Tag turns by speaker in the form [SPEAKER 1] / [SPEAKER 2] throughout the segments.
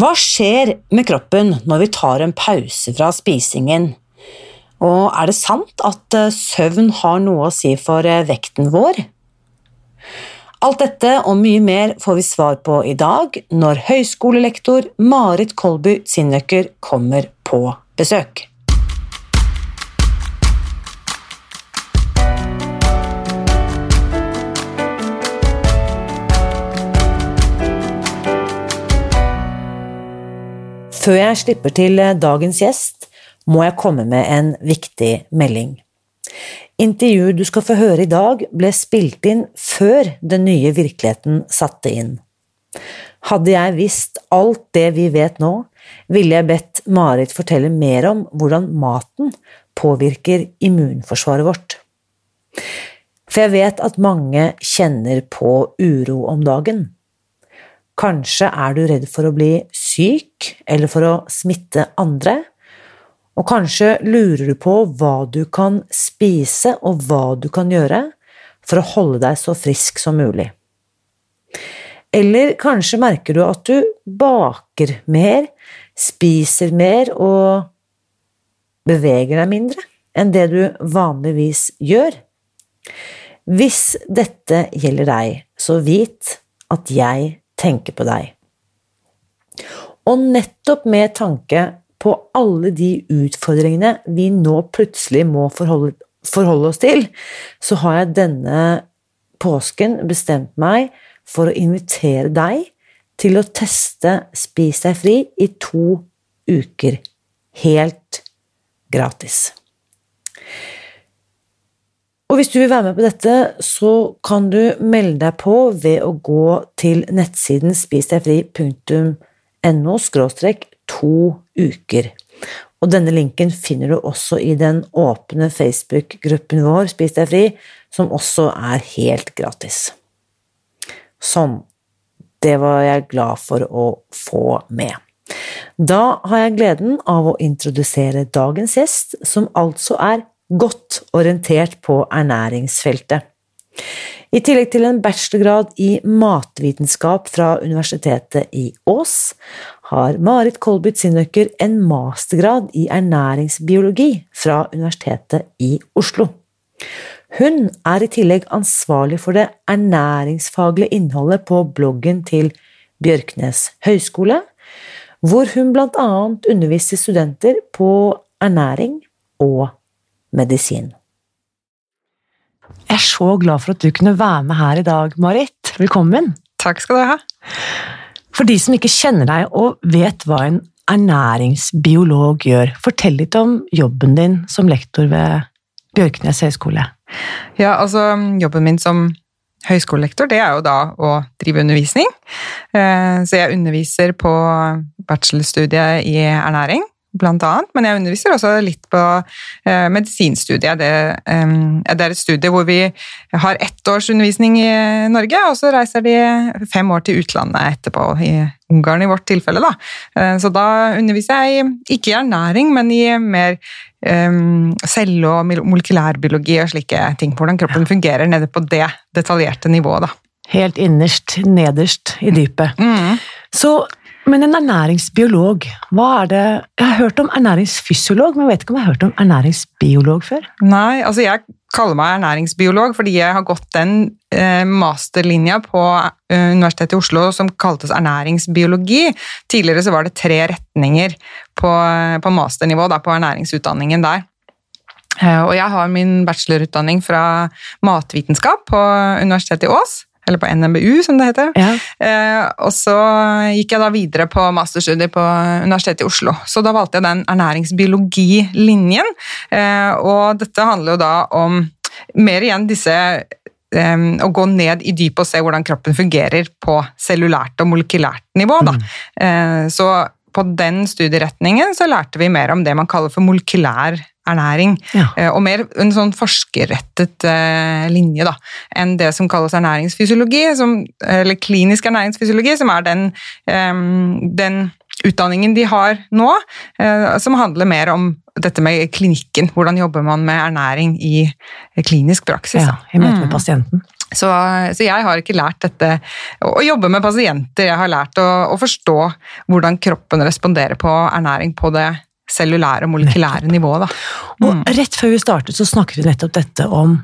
[SPEAKER 1] Hva skjer med kroppen når vi tar en pause fra spisingen? Og er det sant at eh, søvn har noe å si for eh, vekten vår? Alt dette og mye mer får vi svar på i dag når høyskolelektor Marit Kolby Sinnøkker kommer på besøk. Før jeg slipper til eh, dagens gjest, må jeg komme med en viktig melding. Intervjuet du skal få høre i dag, ble spilt inn før den nye virkeligheten satte inn. Hadde jeg visst alt det vi vet nå, ville jeg bedt Marit fortelle mer om hvordan maten påvirker immunforsvaret vårt. For jeg vet at mange kjenner på uro om dagen. Kanskje er du redd for å bli syk eller for å smitte andre. Og kanskje lurer du på hva du kan spise og hva du kan gjøre for å holde deg så frisk som mulig. Eller kanskje merker du at du baker mer, spiser mer og beveger deg mindre enn det du vanligvis gjør. Hvis dette gjelder deg, så vit at jeg tenke på deg. Og nettopp med tanke på alle de utfordringene vi nå plutselig må forholde, forholde oss til, så har jeg denne påsken bestemt meg for å invitere deg til å teste Spis deg fri i to uker. Helt gratis. Og hvis du vil være med på dette, så kan du melde deg på ved å gå til nettsiden spisdegfri.no skråstrek to uker. Og denne linken finner du også i den åpne Facebook-gruppen vår Spis deg fri, som også er helt gratis. Sånn. Det var jeg glad for å få med. Da har jeg gleden av å introdusere dagens gjest, som altså er godt orientert på ernæringsfeltet. I tillegg til en bachelorgrad i matvitenskap fra Universitetet i Ås, har Marit Kolbyt Sinnøkker en mastergrad i ernæringsbiologi fra Universitetet i Oslo. Hun er i tillegg ansvarlig for det ernæringsfaglige innholdet på bloggen til Bjørknes høgskole, hvor hun annet underviser studenter på ernæring og medisin. Jeg er så glad for at du kunne være med her i dag, Marit. Velkommen.
[SPEAKER 2] Takk skal du ha.
[SPEAKER 1] For de som ikke kjenner deg og vet hva en ernæringsbiolog gjør, fortell litt om jobben din som lektor ved Bjørknes høgskole.
[SPEAKER 2] Ja, altså jobben min som høyskolelektor, det er jo da å drive undervisning. Eh, så jeg underviser på bachelorstudiet i ernæring blant annet, men jeg underviser også litt på eh, medisinstudiet. Det, eh, det, er et studie hvor vi har ett års undervisning i Norge, og så reiser de fem år til utlandet etterpå, i Ungarn i vårt tilfelle. Da. Eh, så da underviser jeg ikke i ernæring, men i mer celle- og molekylærbiologi og slike ting. Hvordan kroppen fungerer nede på det detaljerte nivået. Da.
[SPEAKER 1] Helt innerst, nederst i dypet. Mm. Så men en ernæringsbiolog, hva er det Jeg har hørt om ernæringsfysiolog, men jeg vet ikke om jeg har hørt om ernæringsbiolog før?
[SPEAKER 2] Nei, altså jeg kaller meg ernæringsbiolog fordi jeg har gått den eh, masterlinja på eh, Universitetet i Oslo som kaltes ernæringsbiologi. Tidligere så var det tre retninger på, på masternivå da, på ernæringsutdanningen der. Eh, og jeg har min bachelorutdanning fra matvitenskap på Universitetet i Ås eller på NMBU, som det heter. Ja. Eh, og så gikk jeg da videre på masterstudier på Universitetet i Oslo. Så da valgte jeg den ernæringsbiologilinjen, eh, og dette handler jo da om mer igjen disse eh, å gå ned i dypet og se hvordan kroppen fungerer på cellulært og molekylært nivå. Da. Mm. Eh, så på den studieretningen så lærte vi mer om det man kaller for molekylær ernæring. Ja. Eh, og mer en sånn forskerrettet uh, linje da, enn det som kalles ernæringsfysiologi, som, eller klinisk ernæringsfysiologi, som er den, um, den utdanningen de har nå, uh, som handler mer om dette med klinikken. Hvordan jobber man med ernæring i klinisk praksis?
[SPEAKER 1] Ja, I møte med mm. pasienten.
[SPEAKER 2] Så, så, jeg har ikke lært dette å, jobbe med pasienter. Jeg har lært å, å, forstå hvordan kroppen responderer på ernæring på det cellulære og molekylære nettopp. nivået.
[SPEAKER 3] Mm. Og rett før vi startet, så snakket vi nettopp dette om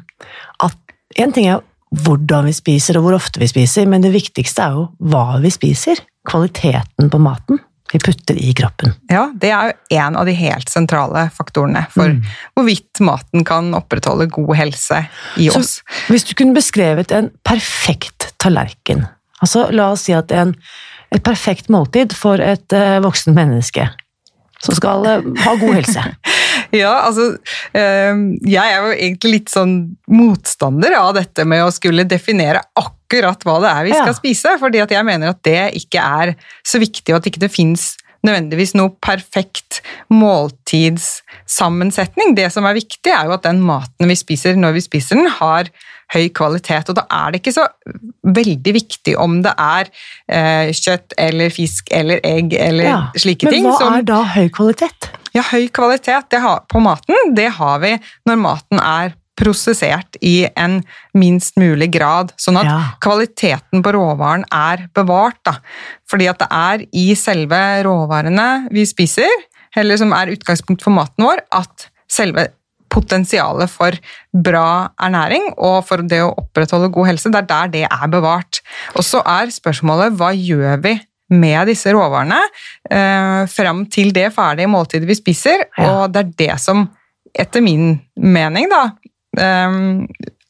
[SPEAKER 3] at en ting er hvordan vi spiser og hvor ofte vi spiser, men det viktigste er jo hva vi spiser. Kvaliteten på maten vi putter i kroppen.
[SPEAKER 2] Ja, det er jo en av de helt sentrale faktorene for mm. hvorvidt maten kan opprettholde god helse i Så, oss.
[SPEAKER 3] Hvis du kunne beskrevet en perfekt tallerken, altså la oss si at en, et perfekt måltid for et uh, voksen menneske som skal uh, ha god helse.
[SPEAKER 2] ja, altså uh, Jeg er jo egentlig litt sånn motstander av dette med å skulle definere akkurat akkurat hva det er vi skal ja. spise. fordi at jeg mener at det ikke er så viktig, og at ikke det ikke fins nødvendigvis noe perfekt måltidssammensetning. Det som er viktig, er jo at den maten vi spiser når vi spiser den, har høy kvalitet. Og da er det ikke så veldig viktig om det er eh, kjøtt eller fisk eller egg eller ja, slike ting.
[SPEAKER 3] Men hva som, er da høy kvalitet?
[SPEAKER 2] Ja, høy kvalitet har, på maten, det har vi når maten er prosessert i en minst mulig grad, sånn at ja. kvaliteten på råvaren er bevart. Da. Fordi at det er i selve råvarene vi spiser, eller som er utgangspunkt for maten vår, at selve potensialet for bra ernæring og for det å opprettholde god helse, det er der det er bevart. Og så er spørsmålet hva gjør vi med disse råvarene eh, fram til det ferdige måltidet vi spiser, ja. og det er det som etter min mening da, eh,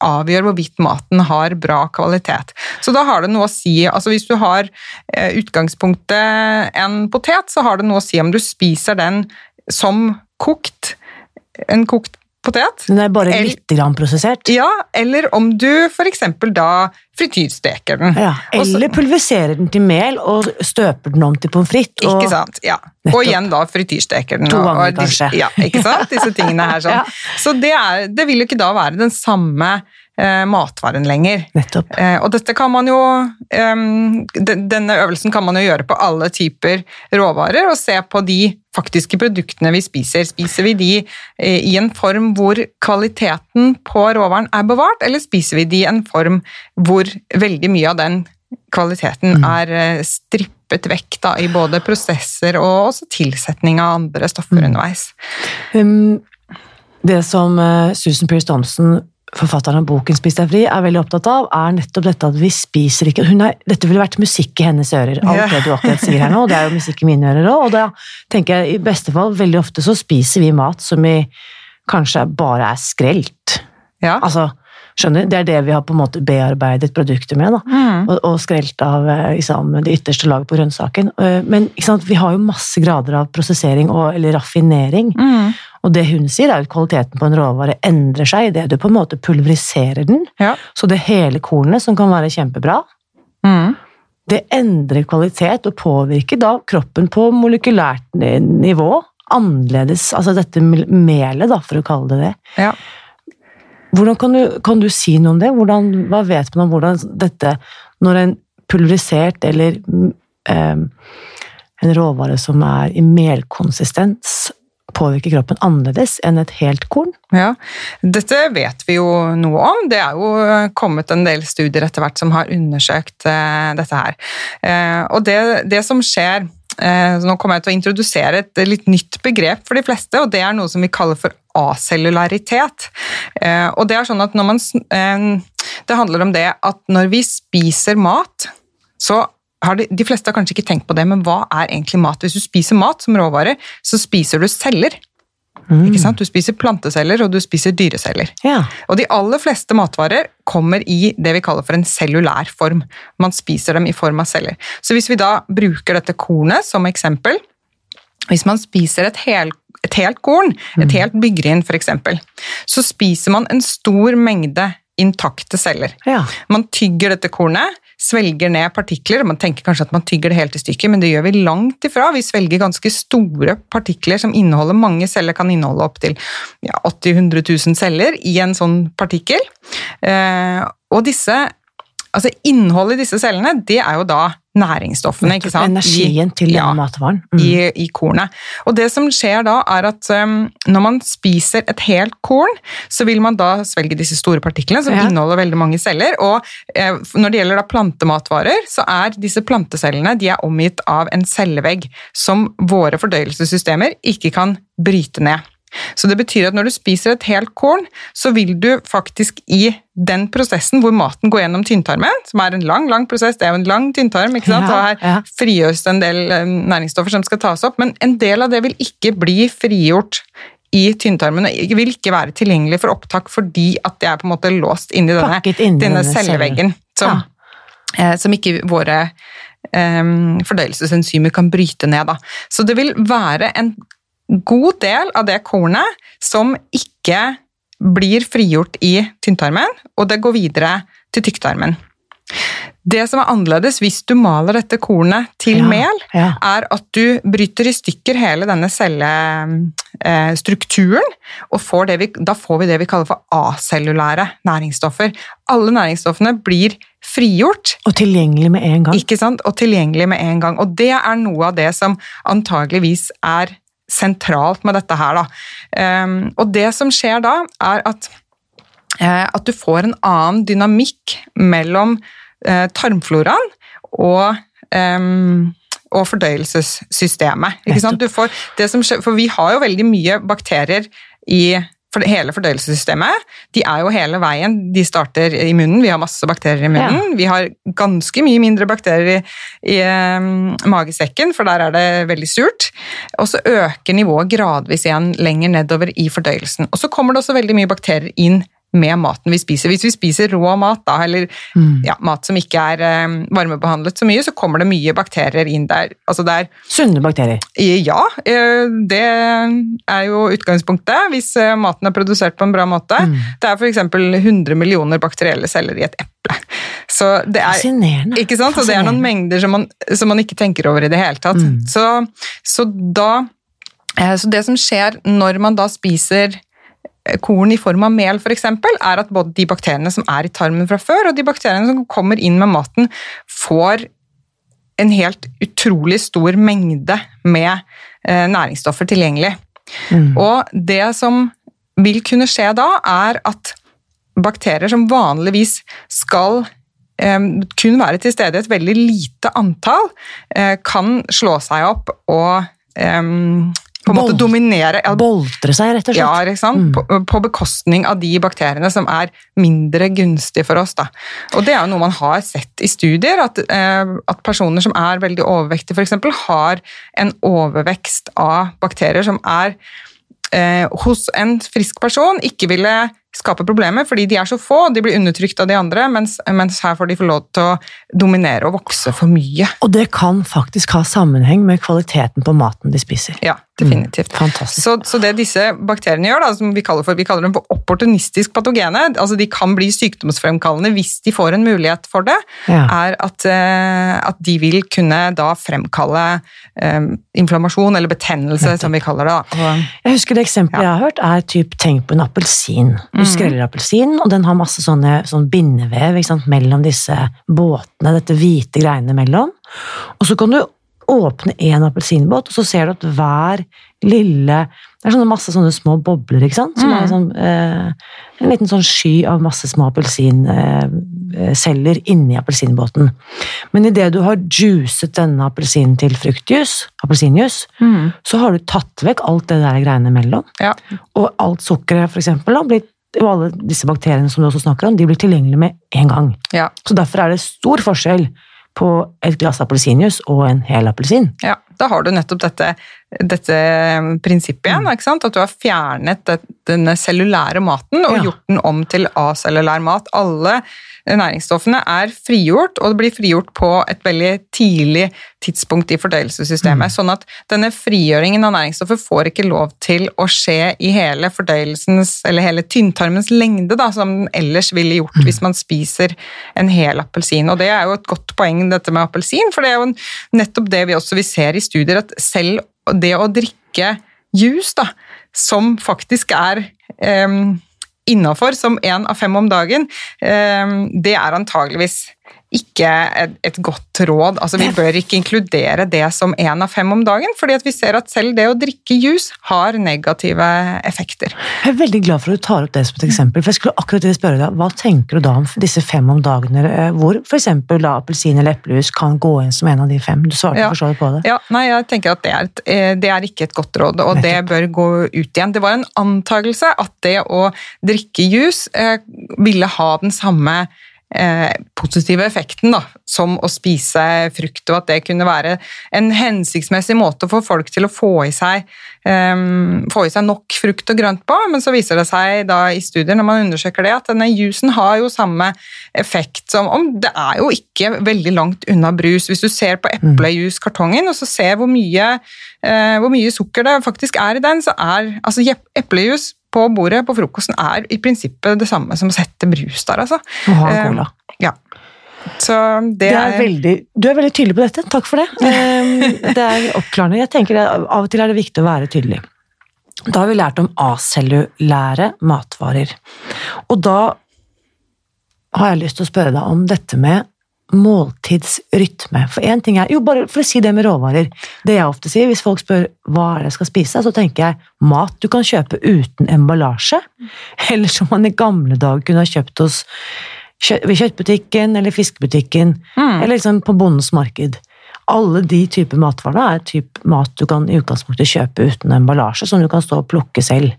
[SPEAKER 2] avgjør hvorvidt maten har bra kvalitet. Så da har det noe å si altså Hvis du har eh, utgangspunktet en potet, så har det noe å si om du spiser den som kokt, en kokt potet.
[SPEAKER 3] Den er bare litt grann prosessert?
[SPEAKER 2] Ja, eller om du f.eks. da frityrsteker den.
[SPEAKER 3] Ja, eller pulveriserer den til mel og støper den om til pommes frites.
[SPEAKER 2] Ikke sant, ja. Og igjen da frityrsteker den.
[SPEAKER 3] To ganger, kanskje.
[SPEAKER 2] Ja, ikke sant? Disse tingene her sånn. ja. Så det, er, det vil jo ikke da være den samme eh, matvaren lenger.
[SPEAKER 3] Nettopp.
[SPEAKER 2] Eh, og dette kan man jo eh, Denne øvelsen kan man jo gjøre på alle typer råvarer, og se på de faktiske produktene vi spiser. Spiser vi de eh, i en form hvor kvaliteten på råvaren er bevart, eller spiser vi de i en form hvor veldig mye av den kvaliteten mm. er eh, strippet vekk da, i både prosesser og også tilsetning av andre stoffer mm. underveis. Um,
[SPEAKER 3] det som uh, Susan Pearce Thompson forfatteren av boken 'Spis deg fri' er veldig opptatt av, er nettopp dette at vi spiser ikke er, Dette ville vært musikk i hennes ører, alt yeah. det du akkurat sier her nå. Det er jo musikk i mine ører òg. Og da tenker jeg i beste fall, veldig ofte så spiser vi mat som vi kanskje bare er skrelt.
[SPEAKER 2] Ja.
[SPEAKER 3] Altså, skjønner, Det er det vi har på en måte bearbeidet produktet med. mm. og, og, skrelt av liksom, det ytterste laget på grønnsaken. Eh, men vi har jo masse grader av prosessering og, eller raffinering. Mm. Og det hun sier, er at kvaliteten på en råvare endrer seg idet du på en måte pulveriserer den.
[SPEAKER 2] Ja.
[SPEAKER 3] Så det hele kornet, som kan være kjempebra, mm. det endrer kvalitet og påvirker da kroppen på molekylært nivå annerledes. Altså dette melet, da, for å kalle det det.
[SPEAKER 2] Ja.
[SPEAKER 3] Hvordan kan du, kan du, si noe om det? Hvordan, hva vet man om hvordan dette Når en pulverisert eller eh, en råvare som er i melkonsistens, påvirker kroppen annerledes enn et helt korn?
[SPEAKER 2] Ja, Dette vet vi jo noe om. Det er jo kommet en del studier etter hvert som har undersøkt eh, dette her. Eh, og det, det, som skjer uh, Nå kommer jeg til å introdusere et litt nytt begrep for de fleste, og det er noe som vi kaller for acellularitet. Og det er sånn at når man Det handler om det at når vi spiser mat, så har de, de, fleste har kanskje ikke tenkt på det, men hva er egentlig mat? Hvis du spiser mat som råvare, så spiser du celler. Mm. Ikke sant? Du spiser planteceller, og du spiser dyreceller.
[SPEAKER 3] Ja.
[SPEAKER 2] Og de aller fleste matvarer kommer i det vi kaller for en cellulær form. Man spiser dem i form av celler. Så hvis vi da bruker dette kornet som eksempel Hvis man spiser et, hel, et helt korn, et mm. helt byggryn f.eks., så spiser man en stor mengde intakte celler.
[SPEAKER 3] Ja.
[SPEAKER 2] Man tygger dette kornet, svelger ned partikler. Man tenker kanskje at man tygger det helt i stykker, men det gjør vi langt ifra. Vi svelger ganske store partikler som inneholder mange celler, kan inneholde opptil ja, 80 000-100 000 celler i en sånn partikkel. Eh, og disse altså innholdet i disse cellene, det er jo da næringsstoffene. ikke sant?
[SPEAKER 3] Energien til
[SPEAKER 2] ja,
[SPEAKER 3] matvaren. Mm.
[SPEAKER 2] I, I kornet. Og det som skjer da, er at um, når man spiser et helt korn, så vil man da svelge disse store partiklene som
[SPEAKER 3] Ja.
[SPEAKER 2] inneholder veldig mange celler. Og eh, når det gjelder da plantematvarer, så er disse plantecellene de er omgitt av en cellevegg som våre fordøyelsessystemer ikke kan bryte ned. Så det betyr at når du spiser et helt korn, så vil du faktisk i den prosessen hvor maten går gjennom tynntarmen, som er en lang, lang prosess, det er jo en lang tynntarm, ikke sant?
[SPEAKER 3] Ja,
[SPEAKER 2] og her
[SPEAKER 3] ja.
[SPEAKER 2] frigjøres det en del eh, næringsstoffer som skal tas opp, men en del av det vil ikke bli frigjort i tynntarmen, og vil ikke være tilgjengelig for opptak fordi at det er på en måte låst inni denne,
[SPEAKER 3] inn
[SPEAKER 2] denne celleveggen, som, eh, som ikke våre eh, fordøyelsesenzymer kan bryte ned. Da. Så det vil være en god del av det kornet som ikke blir frigjort i tynntarmen, og det går videre til tykktarmen. Det som er annerledes hvis du maler dette kornet til
[SPEAKER 3] Ja,
[SPEAKER 2] mel,
[SPEAKER 3] ja.
[SPEAKER 2] er at du bryter i stykker hele denne cellestrukturen, og får det vi, da får vi det vi kaller for acellulære næringsstoffer. Alle næringsstoffene blir frigjort
[SPEAKER 3] Og tilgjengelig med en gang.
[SPEAKER 2] ikke sant? og tilgjengelig med en gang. Og det er noe av det som antageligvis er sentralt med dette her. Da. Ehm, og det som skjer da, er at, eh, at du får en annen dynamikk mellom eh, tarmfloraen og ehm, og fordøyelsessystemet. Du får det som skjer, for vi har jo veldig mye bakterier i for hele fordøyelsessystemet. De er jo hele veien. De starter i munnen. Vi har masse bakterier i munnen. Vi har ganske mye mindre bakterier i, i eh, magesekken, for der er det veldig surt. Og så øker nivået gradvis igjen lenger nedover i fordøyelsen. Og så kommer det også veldig mye bakterier inn med maten vi spiser. Hvis vi spiser rå mat, da, eller ja, mat som ikke er um, varmebehandlet så mye, så kommer det mye bakterier inn der. Altså det er
[SPEAKER 3] Sunne bakterier.
[SPEAKER 2] ja, eh, det er jo utgangspunktet hvis eh, maten er produsert på en bra måte. Det er f.eks. 100 millioner bakterielle celler i et eple. Så det er,
[SPEAKER 3] Fascinerende.
[SPEAKER 2] ikke sant? Og det er noen mengder som man, som man ikke tenker over i det hele tatt. Så, så, da, så det som skjer når man da spiser korn i form av mel f.eks., er at både de bakteriene som er i tarmen fra før, og de bakteriene som kommer inn med maten, får en helt utrolig stor mengde med eh, næringsstoffer tilgjengelig. Og det som vil kunne skje da, er at bakterier som vanligvis skal eh, kun være til stede i et veldig lite antall, eh, kan slå seg opp og eh, på en måte dominere ja,
[SPEAKER 3] Boltre seg, rett og slett.
[SPEAKER 2] ja, ikke sant? På, på bekostning av de bakteriene som er mindre gunstige for oss. Da. Og det er jo noe man har sett i studier, at, eh, at personer som er veldig overvektige f.eks., har en overvekst av bakterier som er eh, hos en frisk person ikke ville skape problemer, fordi de er så få, de blir undertrykt av de andre, mens, mens her får de få lov til å dominere og vokse for mye.
[SPEAKER 3] Og det kan faktisk ha sammenheng med kvaliteten på maten de spiser.
[SPEAKER 2] Ja, definitivt.
[SPEAKER 3] Mm,
[SPEAKER 2] Så, så det disse bakteriene gjør, da, som vi kaller, for, vi kaller dem for opportunistisk patogene, altså de kan bli sykdomsfremkallende hvis de får en mulighet for det,
[SPEAKER 3] Ja.
[SPEAKER 2] er at, eh, at de vil kunne da fremkalle um, inflammasjon eller betennelse, som vi kaller det. Da.
[SPEAKER 3] Jeg husker det eksempelet jeg har hørt, er typ, tenk på en appelsin. Du
[SPEAKER 2] Mhm.
[SPEAKER 3] skreller appelsinen, og den har masse sånne, sånn bindevev mellom disse båtene, dette hvite greiene mellom. Og så kan du åpne en appelsinbåt, og så ser du at hver lille Det er sånne masse sånne små bobler, ikke sant? Som er
[SPEAKER 2] Mhm.
[SPEAKER 3] sånn, eh, en liten sånn sky av masse små appelsinceller inni appelsinbåten. Men idet du har juicet denne appelsinen til fruktjuice, appelsinjuice, så har du tatt vekk alt det der greiene mellom.
[SPEAKER 2] ja.
[SPEAKER 3] Og alt sukkeret, for eksempel, da, blir, og alle disse bakteriene som du også snakker om, de blir tilgjengelige med en gang.
[SPEAKER 2] Ja.
[SPEAKER 3] Så derfor er det stor forskjell på et glass appelsinjuice og en hel appelsin.
[SPEAKER 2] Ja, da har du nettopp dette, dette prinsippet igjen. ikke sant? At du har fjernet denne cellulære maten og
[SPEAKER 3] Ja.
[SPEAKER 2] gjort den om til acellulær mat. Alle næringsstoffene er frigjort, og det blir frigjort på et veldig tidlig tidspunkt i fordøyelsessystemet. Sånn at denne frigjøringen av næringsstoffer får ikke lov til å skje i hele fordøyelsens, eller hele tynntarmens lengde, da, som den ellers ville gjort hvis man spiser en hel appelsin. Og det er jo et godt poeng, dette med appelsin, for det er jo nettopp det vi også vi ser i studier, at selv det å drikke juice, da, som faktisk er um, innafor som én av fem om dagen, eh, det er antageligvis ikke et, et godt råd. Altså, vi bør ikke inkludere det som én av fem om dagen, fordi vi ser at selv det å drikke juice har negative effekter.
[SPEAKER 3] Jeg er veldig glad for at du tar opp det som et eksempel. for jeg skulle akkurat spørre deg, Hva tenker du da om disse fem om dagen, eh, hvor f.eks. appelsin eller eplejus kan gå inn som en av de fem? Du svarte
[SPEAKER 2] ja.
[SPEAKER 3] for så vidt på det.
[SPEAKER 2] Ja, nei, jeg tenker at det er, et, eh, det er ikke et godt råd, og det bør gå ut igjen. Det var en antakelse at det å drikke juice eh, ville ha den samme eh, positive effekten da, som å spise frukt, og at det kunne være en hensiktsmessig måte få folk til å få i seg, eh, få i seg nok frukt og grønt på. Men så viser det seg da i studier når man undersøker det, at denne jusen har jo samme effekt som om Det er jo ikke veldig langt unna brus. Hvis du ser på eplejuskartongen og så ser hvor mye, eh, hvor mye sukker det faktisk er i den, så er altså eplejus på bordet på frokosten er i prinsippet det samme som å sette brus der, altså.
[SPEAKER 3] Og ha en cola.
[SPEAKER 2] Eh, ja. Så det,
[SPEAKER 3] det er, veldig, du er veldig tydelig på dette, takk for det. Eh, det er oppklarende. Jeg tenker Av og til er det viktig å være tydelig. Da har vi lært om acellulære matvarer. Og da har jeg lyst til å spørre deg om dette med måltidsrytme. For én ting er Jo, bare for å si det med råvarer. Det jeg ofte sier, hvis folk spør hva er det jeg skal spise, så tenker jeg mat du kan kjøpe uten emballasje. Eller som man i gamle dager kunne ha kjøpt hos ved kjøttbutikken eller fiskebutikken. Mm. Eller liksom på bondens marked. Alle de typer matvarer er typ mat du kan i utgangspunktet kjøpe uten emballasje, som du kan stå og plukke selv.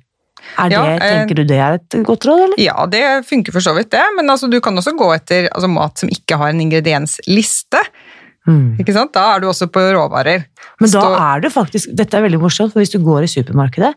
[SPEAKER 3] Er det, ja, eh, tenker du det er et godt råd, eller?
[SPEAKER 2] Ja, det funker for så vidt, det. Men altså, du kan også gå etter altså, mat som ikke har en ingrediensliste. Mm. Ikke sant? Da er du også på råvarer.
[SPEAKER 3] Men da er du faktisk, dette er veldig morsomt, for hvis du går i supermarkedet,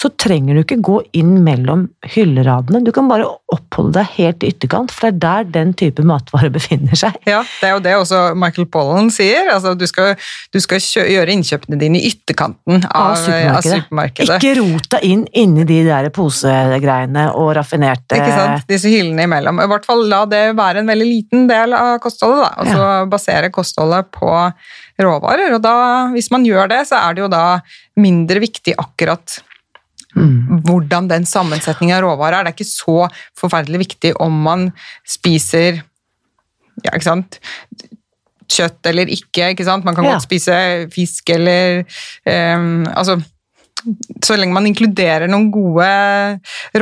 [SPEAKER 3] så trenger du ikke gå inn mellom hylleradene. Du kan bare oppholde deg helt i ytterkant, for det er der den type matvare befinner seg.
[SPEAKER 2] Ja, det er jo det også Michael Pollan sier. Altså, du skal, du skal gjøre innkjøpene dine i ytterkanten av, av, supermarkedet. av, supermarkedet.
[SPEAKER 3] Ikke rot deg inn inni de der posegreiene og raffinerte
[SPEAKER 2] Ikke sant, disse hyllene imellom. I hvert fall la det være en veldig liten del av kostholdet, da. Og så ja. basere kostholdet på råvarer. Og da, hvis man gjør det, så er det jo da mindre viktig akkurat mm. hvordan den sammensetningen av råvarer er. Det er ikke så forferdelig viktig om man spiser ja, ikke sant? kjøtt eller ikke. ikke sant? Man kan ja. godt spise fisk eller um, Altså så lenge man inkluderer noen gode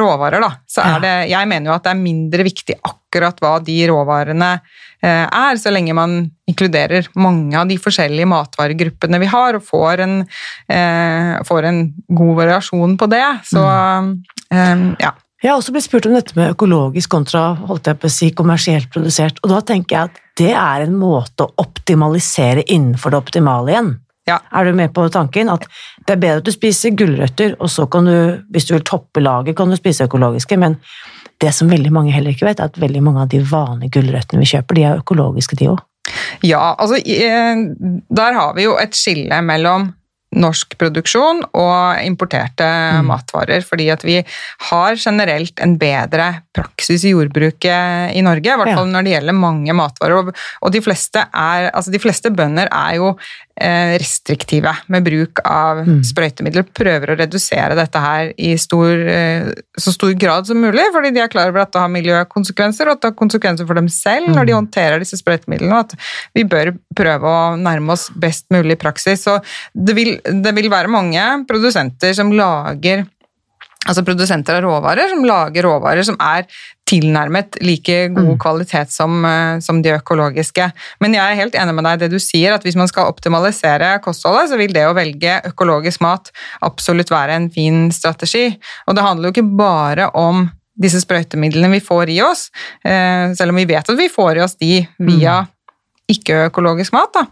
[SPEAKER 2] råvarer, da, så er det Jeg mener jo at det er mindre viktig akkurat hva de råvarene er, så lenge man inkluderer mange av de forskjellige matvaregruppene vi har, og får en, eh, får en god variasjon på det. Så mm. eh, ja.
[SPEAKER 3] Jeg har også blitt spurt om dette med økologisk kontra holdt jeg på å si, kommersielt produsert. og Da tenker jeg at det er en måte å optimalisere innenfor det optimale igjen. Ja. Er du med på tanken? At det er bedre at du spiser gulrøtter, og så kan du, hvis du vil toppe laget, kan du spise økologiske, men det som veldig mange heller ikke vet, er at veldig mange av de vanlige gulrøttene vi kjøper, de er økologiske, de òg.
[SPEAKER 2] Ja, altså eh, der har vi jo et skille mellom norsk produksjon og importerte mm. matvarer. Fordi at vi har generelt en bedre praksis i jordbruket i Norge. I hvert fall ja. når det gjelder mange matvarer. Og, de fleste, er, altså de fleste bønder er jo restriktive med bruk av mm. sprøytemidler. Prøver å redusere dette her i stor, eh, så stor grad som mulig, fordi de er klar over at det har miljøkonsekvenser, og at det har konsekvenser for dem selv når de mm. håndterer disse sprøytemidlene, og at vi bør prøve å nærme oss best mulig praksis. Så det vil, det vil være mange produsenter som lager altså produsenter av råvarer som lager råvarer som er tilnærmet like god mm. kvalitet som, eh, som, de økologiske. Men jeg er helt enig med deg i det du sier, at hvis man skal optimalisere kostholdet, så vil det å velge økologisk mat absolutt være en fin strategi. Og det handler jo ikke bare om disse sprøytemidlene vi får i oss, eh, selv om vi vet at vi får i oss de via mm. ikke-økologisk mat. da.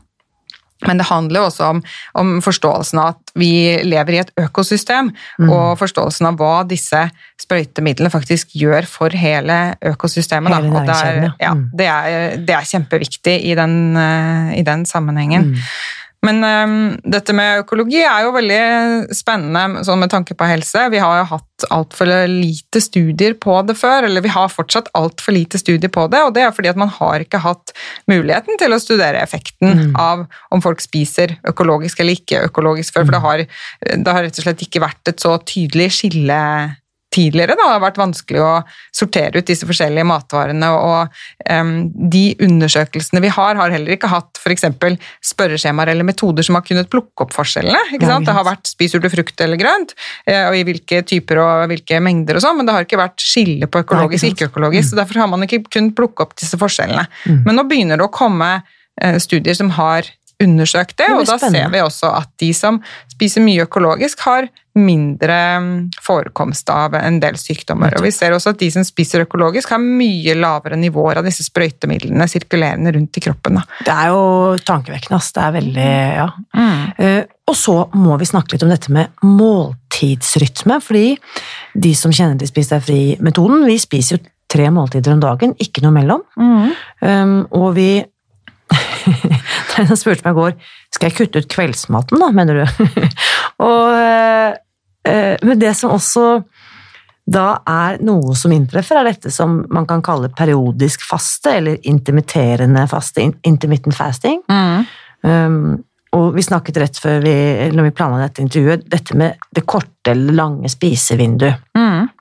[SPEAKER 2] Men det handler jo også om, om, forståelsen av at vi lever i et økosystem, mm. og forståelsen av hva disse sprøytemidlene faktisk gjør for hele økosystemet. Hele det, er, ja, mm. det, er, det, er, kjempeviktig i den, eh, i den sammenhengen. Mm. Men um, dette med økologi er jo veldig spennende sånn med tanke på helse. Vi har jo hatt altfor lite studier på det før, eller vi har fortsatt altfor lite studier på det, og det er fordi at man har ikke hatt muligheten til å studere effekten mm. av om folk spiser økologisk eller ikke økologisk før, for det mm. har, det har rett og slett ikke vært et så tydelig skille tidligere da, det har vært vanskelig å sortere ut disse forskjellige matvarene. og um, De undersøkelsene vi har, har heller ikke hatt f.eks. spørreskjemaer eller metoder som har kunnet plukke opp forskjellene. ikke sant? Det har vært spiser du frukt eller grønt, eh, og i hvilke typer og hvilke mengder og sånn, men det har ikke vært skille på økologisk og ikke-økologisk. så Derfor har man ikke kunnet plukke opp disse forskjellene. Mm. Men nå begynner det å komme eh, studier som har undersøkt det, det og da spennende. ser vi også at de som spiser mye økologisk, har mindre mm, forekomst av en del sykdommer. Og vi ser også at de som spiser økologisk, har mye lavere nivåer av disse sprøytemidlene sirkulerende rundt i kroppen. Da.
[SPEAKER 3] Det er jo tankevekkende. Det er veldig Ja. Mm. Uh, og så må vi snakke litt om dette med måltidsrytme, fordi de som kjenner til Spis deg fri-metoden, vi spiser jo tre måltider om dagen, ikke noe mellom. Mm. Um, og vi Den spurte meg i går skal jeg kutte ut kveldsmaten, da, mener du? og, eh, men det som også da er noe som inntreffer, er dette som man kan kalle periodisk faste, eller intermitterende faste, intermittent fasting. Mm. Um, og vi snakket rett før vi, når vi planla dette intervjuet, dette med det korte eller lange spisevinduet. Mm.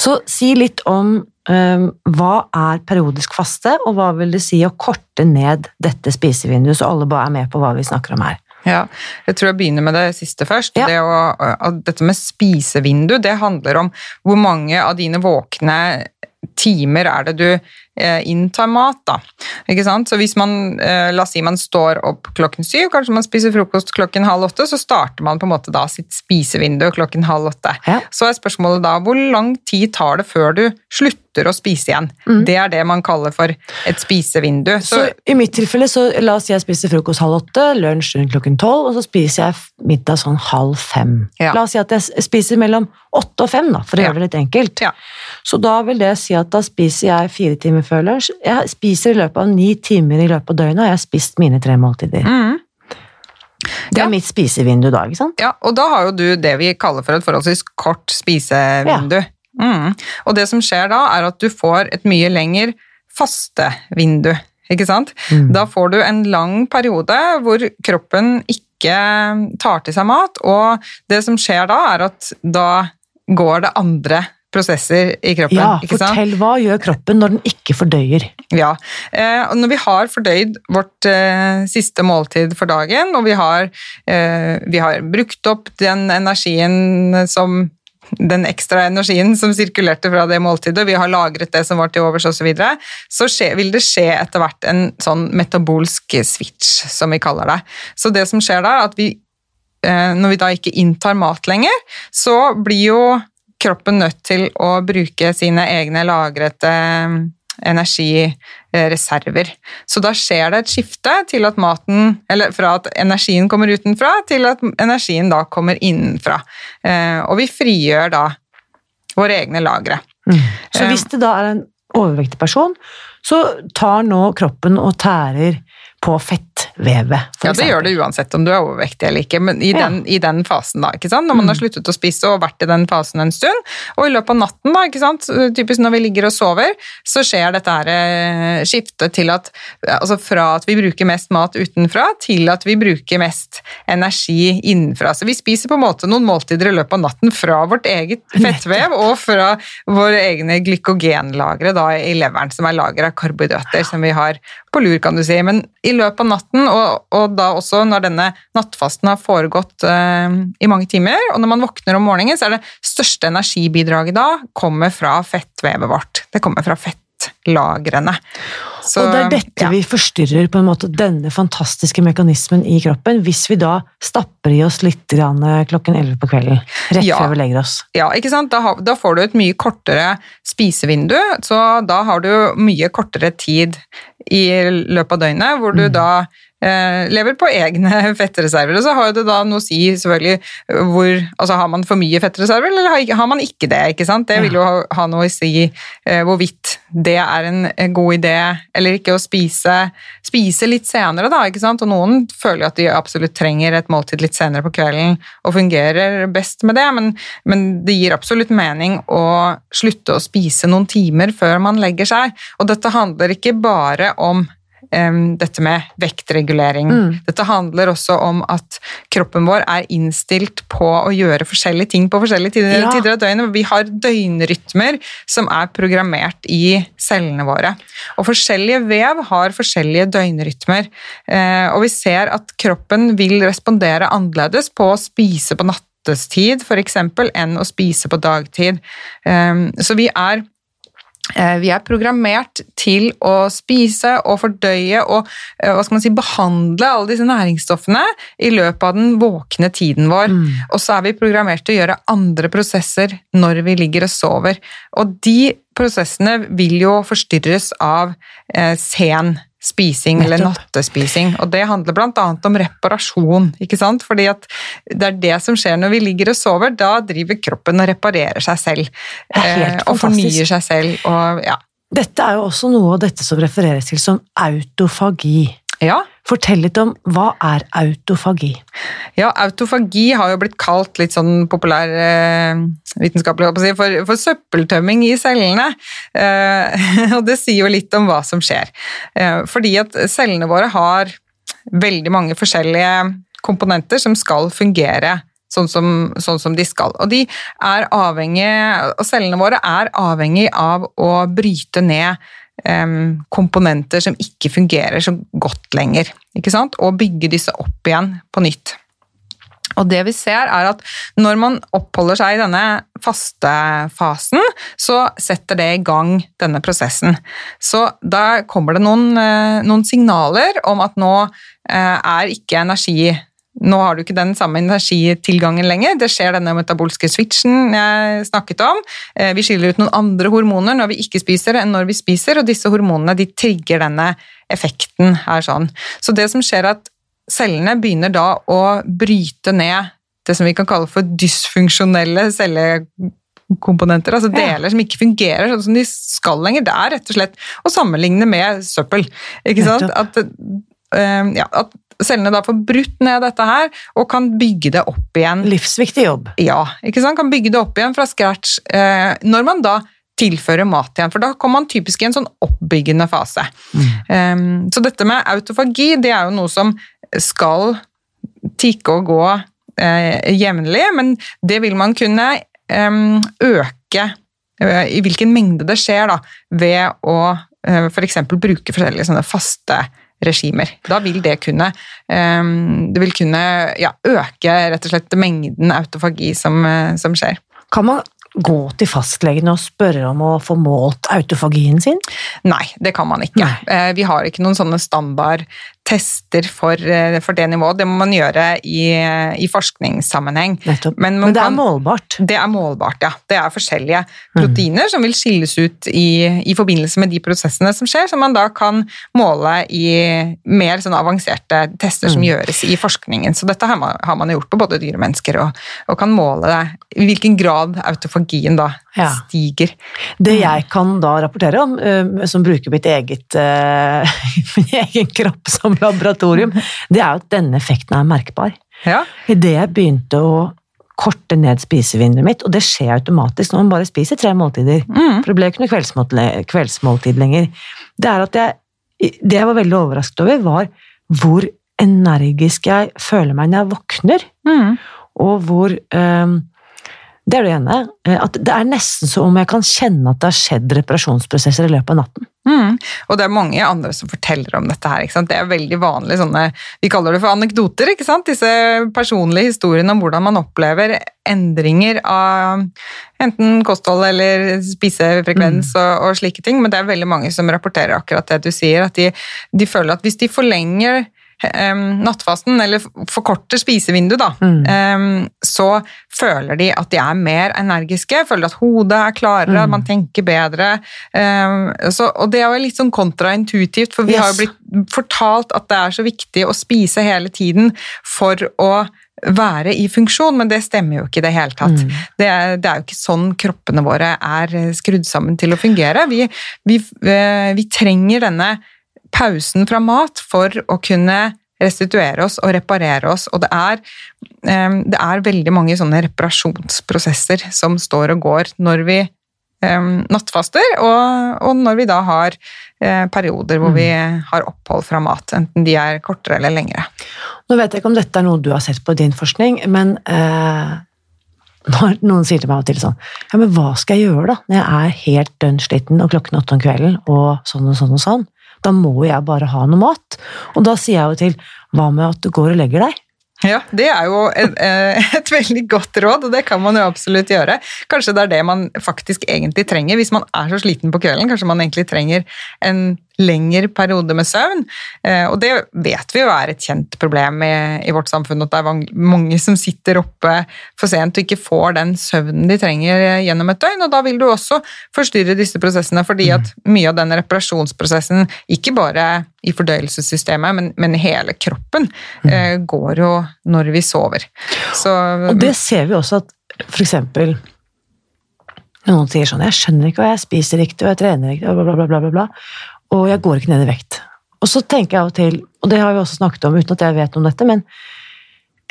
[SPEAKER 3] Så si litt om um, hva er periodisk faste, og hva vil det si å korte ned dette spisevinduet, så alle bare er med på hva vi snakker om her.
[SPEAKER 2] Ja, jeg tror jeg begynner med det siste først. Ja. Det å, dette med spisevindu, det handler om hvor mange av dine våkne timer er det du Eh, inntar mat. da. Ikke sant? Så hvis man, eh, La oss si man står opp klokken syv, kanskje man spiser frokost klokken halv åtte, så starter man på en måte da sitt spisevindu klokken halv åtte. Ja. Så er spørsmålet da hvor lang tid tar det før du slutter å spise igjen? Mm. Det er det man kaller for et spisevindu.
[SPEAKER 3] Så, så, I mitt tilfelle, så la oss si jeg spiser frokost halv åtte, lunsj rundt klokken tolv, og så spiser jeg middag sånn halv fem. Ja. La oss si at jeg spiser mellom åtte og fem, da, for å ja. gjøre det litt enkelt. Så da vil det si at da spiser jeg fire timer lunsj. Jeg spiser i løpet av ni timer i løpet av døgnet, og jeg har spist mine tre måltider. Mm. Det er ja. mitt spisevindu da, ikke sant?
[SPEAKER 2] Ja, og da har jo du det vi kaller for et forholdsvis kort spisevindu. Ja. Mm. Og det som skjer da, er at du får et mye lenger fastevindu. Ikke sant? Mm. Da får du en lang periode hvor kroppen ikke tar til seg mat, og det som skjer da, er at da går det andre prosesser i kroppen.
[SPEAKER 3] Ja, fortell hva gjør kroppen når den ikke fordøyer?
[SPEAKER 2] Ja, eh, og Når vi har fordøyd vårt eh, siste måltid for dagen, og vi har, eh, vi har brukt opp den energien som den ekstra energien som sirkulerte fra det måltidet, og vi har lagret det som var til overs osv., så, videre, så skje, vil det skje etter hvert en sånn metabolsk switch, som vi kaller det. Så det som skjer da, er at vi, når vi da ikke inntar mat lenger, så blir jo kroppen nødt til å bruke sine egne lagrete eh, energireserver. Så da skjer det et skifte til at maten, eller fra at energien kommer utenfra, til at energien da kommer innenfra. Eh, og vi frigjør da våre egne lagre.
[SPEAKER 3] Mm. Så hvis det da er en overvektig person, så tar nå kroppen og tærer på fettvevet.
[SPEAKER 2] Ja, det gjør det uansett om du er overvektig eller ikke, men i, ja. den, i den, fasen, da. ikke sant? Når man har sluttet å spise og vært i den fasen en stund, og i løpet av natten, da, ikke sant? typisk når vi ligger og sover, så skjer dette her eh, skiftet til at altså fra at vi bruker mest mat utenfra, til at vi bruker mest energi innenfra. Så vi spiser på en måte noen måltider i løpet av natten fra vårt eget fettvev og fra våre egne glykogenlagre da, i leveren, som er lager av karbohydrater som vi har på lur, kan du si. Men i løpet av natten, og, og da også når denne nattfasten har foregått eh, i mange timer, og når man våkner om morgenen, så er det største energibidraget da kommer fra fettvevet vårt. Det kommer fra fettlagrene.
[SPEAKER 3] Så, og det er dette ja. vi forstyrrer, på en måte, denne fantastiske mekanismen i kroppen, hvis vi da stapper i oss litt klokken 11 på kvelden, rett ja. før vi legger oss.
[SPEAKER 2] Ja, ikke sant? Da, da, får du et mye kortere spisevindu, så da har du mye kortere tid i løpet av døgnet, hvor du mm. da eh, lever på egne fettreserver. Og så har det da noe å si selvfølgelig hvor Altså har man for mye fettreserver, eller har, har man ikke det? ikke sant? Det vil jo ha, ha noe å si eh, hvorvidt det er en, en god idé eller ikke å spise, spise litt senere, da. ikke sant? Og noen føler at de absolutt trenger et måltid litt senere på kvelden og fungerer best med det, men, men det gir absolutt mening å slutte å spise noen timer før man legger seg. Og dette handler ikke bare om dette med vektregulering. Mm. Dette handler også om at kroppen vår er innstilt på å gjøre forskjellige ting på forskjellige tider, ja. tider av døgnet. Vi har døgnrytmer som er programmert i cellene våre. Og forskjellige vev har forskjellige døgnrytmer. Uh, og vi ser at kroppen vil respondere annerledes på å spise på nattestid f.eks. enn å spise på dagtid. Um, så vi er vi er programmert til å spise og fordøye og eh, hva skal man si, behandle alle disse næringsstoffene i løpet av den våkne tiden vår. Mm. Og så er vi programmert til å gjøre andre prosesser når vi ligger og sover. Og de prosessene vil jo forstyrres av eh, sen spising eller nattespising. Og det handler bl.a. om reparasjon, ikke sant? fordi at det er det som skjer når vi ligger og sover. Da driver kroppen og reparerer seg selv. Eh, og fornyer seg selv. Og, ja.
[SPEAKER 3] Dette er jo også noe av dette som refereres til som autofagi.
[SPEAKER 2] Ja.
[SPEAKER 3] Fortell litt om hva er autofagi?
[SPEAKER 2] Ja, autofagi har jo blitt kalt litt sånn populær eh, vitenskapelig for, for, søppeltømming i cellene. Eh, og det sier jo litt om hva som skjer. Eh, fordi at cellene våre har veldig mange forskjellige komponenter som skal fungere sånn som, sånn som, de skal. Og de er avhengig, og cellene våre er avhengig av å bryte ned komponenter som ikke fungerer så godt lenger. Og bygge disse opp igjen på nytt. Og det vi ser er at Når man oppholder seg i denne faste fasen, så setter det i gang denne prosessen. Så da kommer det noen, eh, noen signaler om at nå eh, er ikke energi nå har du ikke den samme energitilgangen lenger. Det skjer denne metabolske switchen jeg snakket om. Eh, vi skiller ut noen andre hormoner når vi ikke spiser enn når vi spiser, og disse hormonene de trigger denne effekten her sånn. Så det som skjer er at cellene begynner da å bryte ned det som vi kan kalle for dysfunksjonelle cellekomponenter, altså deler som ikke fungerer sånn som de skal lenger. Det er rett og slett å sammenligne med søppel. ikke sant? At, uh, ja, at cellene da får brutt ned dette her og kan bygge det opp igjen.
[SPEAKER 3] Livsviktig jobb.
[SPEAKER 2] Ja, ikke sant? kan bygge det opp igjen fra scratch. Eh, når man da tilfører mat igjen, for da kommer man typisk i en sånn oppbyggende fase. Mm. Um, så dette med autofagi, det er jo noe som skal tikke og gå eh, jevnlig, men det vil man kunne um, øke uh, i hvilken mengde det skjer da, ved å uh, f.eks. bruke forskjellige sånne faste regimer. Da vil det kunne, um, det vil kunne ja, øke rett og slett mengden autofagi som, eh, som skjer.
[SPEAKER 3] Kan man gå til fastlegen og spørre om å få målt autofagien sin?
[SPEAKER 2] Nei, det kan man ikke. Nei. Eh, vi har ikke noen sånne standard tester for, eh, for, det nivået. Det må man gjøre i, i forskningssammenheng.
[SPEAKER 3] Men, Men, det er målbart?
[SPEAKER 2] Det er målbart, ja. Det er forskjellige proteiner mm. som vil skilles ut i, i, forbindelse med de prosessene som skjer, som man da kan måle i mer sånn avanserte tester som mm. gjøres i forskningen. Så dette har man, har man gjort på både dyr og mennesker, og, og kan måle det, i hvilken grad autofagien da ja. stiger.
[SPEAKER 3] Det mm. jeg kan da rapportere om, som bruker mitt eget, uh, min egen kropp som laboratorium, det er at denne effekten er merkbar.
[SPEAKER 2] Ja.
[SPEAKER 3] Idet jeg begynte å korte ned spisevinduet mitt, og det skjer automatisk når man bare spiser tre måltider, mm. for det ble ikke noe kveldsmåltid, kveldsmåltid lenger, det er at jeg Det jeg var veldig overrasket over, var hvor energisk jeg føler meg når jeg våkner.
[SPEAKER 2] Mm.
[SPEAKER 3] Og hvor um, det er det ene. Eh, at det er nesten som om jeg kan kjenne at det har skjedd reparasjonsprosesser i løpet av natten.
[SPEAKER 2] Mm. Og det er mange andre som forteller om dette her. Det er veldig vanlig sånne Vi kaller det for anekdoter. Disse personlige historiene om hvordan man opplever endringer av enten kosthold eller spisefrekvens mm. og, og, slike ting. Men det er veldig mange som rapporterer akkurat det du sier. At de, de føler at hvis de forlenger nattfasten, eller forkorter spisevinduet, da, mm. så føler de at de er mer energiske, føler at hodet er klarere, mm. man tenker bedre. Så, og det er jo litt sånn kontraintuitivt, for vi yes. har jo blitt fortalt at det er så viktig å spise hele tiden for å være i funksjon, men det stemmer jo ikke i det hele tatt. Mm. Det, er, det, er, jo ikke sånn kroppene våre er skrudd sammen til å fungere. Vi, vi, eh, vi trenger denne pausen fra mat for å kunne restituere oss og reparere oss. Og det er, det er veldig mange sånne reparasjonsprosesser som står og går når vi eh, nattfaster, og, og, når vi da har eh, perioder hvor mm. vi har opphold fra mat, enten de er kortere eller lengre.
[SPEAKER 3] Nå vet jeg ikke om dette er noe du har sett på i din forskning, men eh, når noen sier til meg av og til sånn Ja, men hva skal jeg gjøre, da, når jeg er helt dønn sliten og klokken åtte om kvelden og sånn og sånn og sånn? Da må jeg bare ha noe mat. Og da sier jeg jo til Hva med at du går og legger deg?
[SPEAKER 2] Ja, det er jo et, eh, et, veldig godt råd, og det kan man jo absolutt gjøre. Kanskje det er det man faktisk egentlig trenger hvis man er så sliten på kvelden. Kanskje man egentlig trenger en lengre periode med søvn. Eh, og det vet vi jo er et kjent problem i, i, vårt samfunn, at det er mange som sitter oppe for sent og ikke får den søvnen de trenger gjennom et døgn. Og da vil du også forstyrre disse prosessene, fordi at mm. mye av den reparasjonsprosessen, ikke bare i fordøyelsessystemet, men, men hele kroppen, mm. eh, går jo når vi sover.
[SPEAKER 3] Så, og det ser vi også at eksempel noen sier sånn 'Jeg skjønner ikke hva jeg spiser riktig, og jeg trener riktig', og bla, bla, bla, bla, bla og jeg går ikke ned i vekt. Og så tenker jeg av og til, og det har vi også snakket om uten at jeg vet om dette, men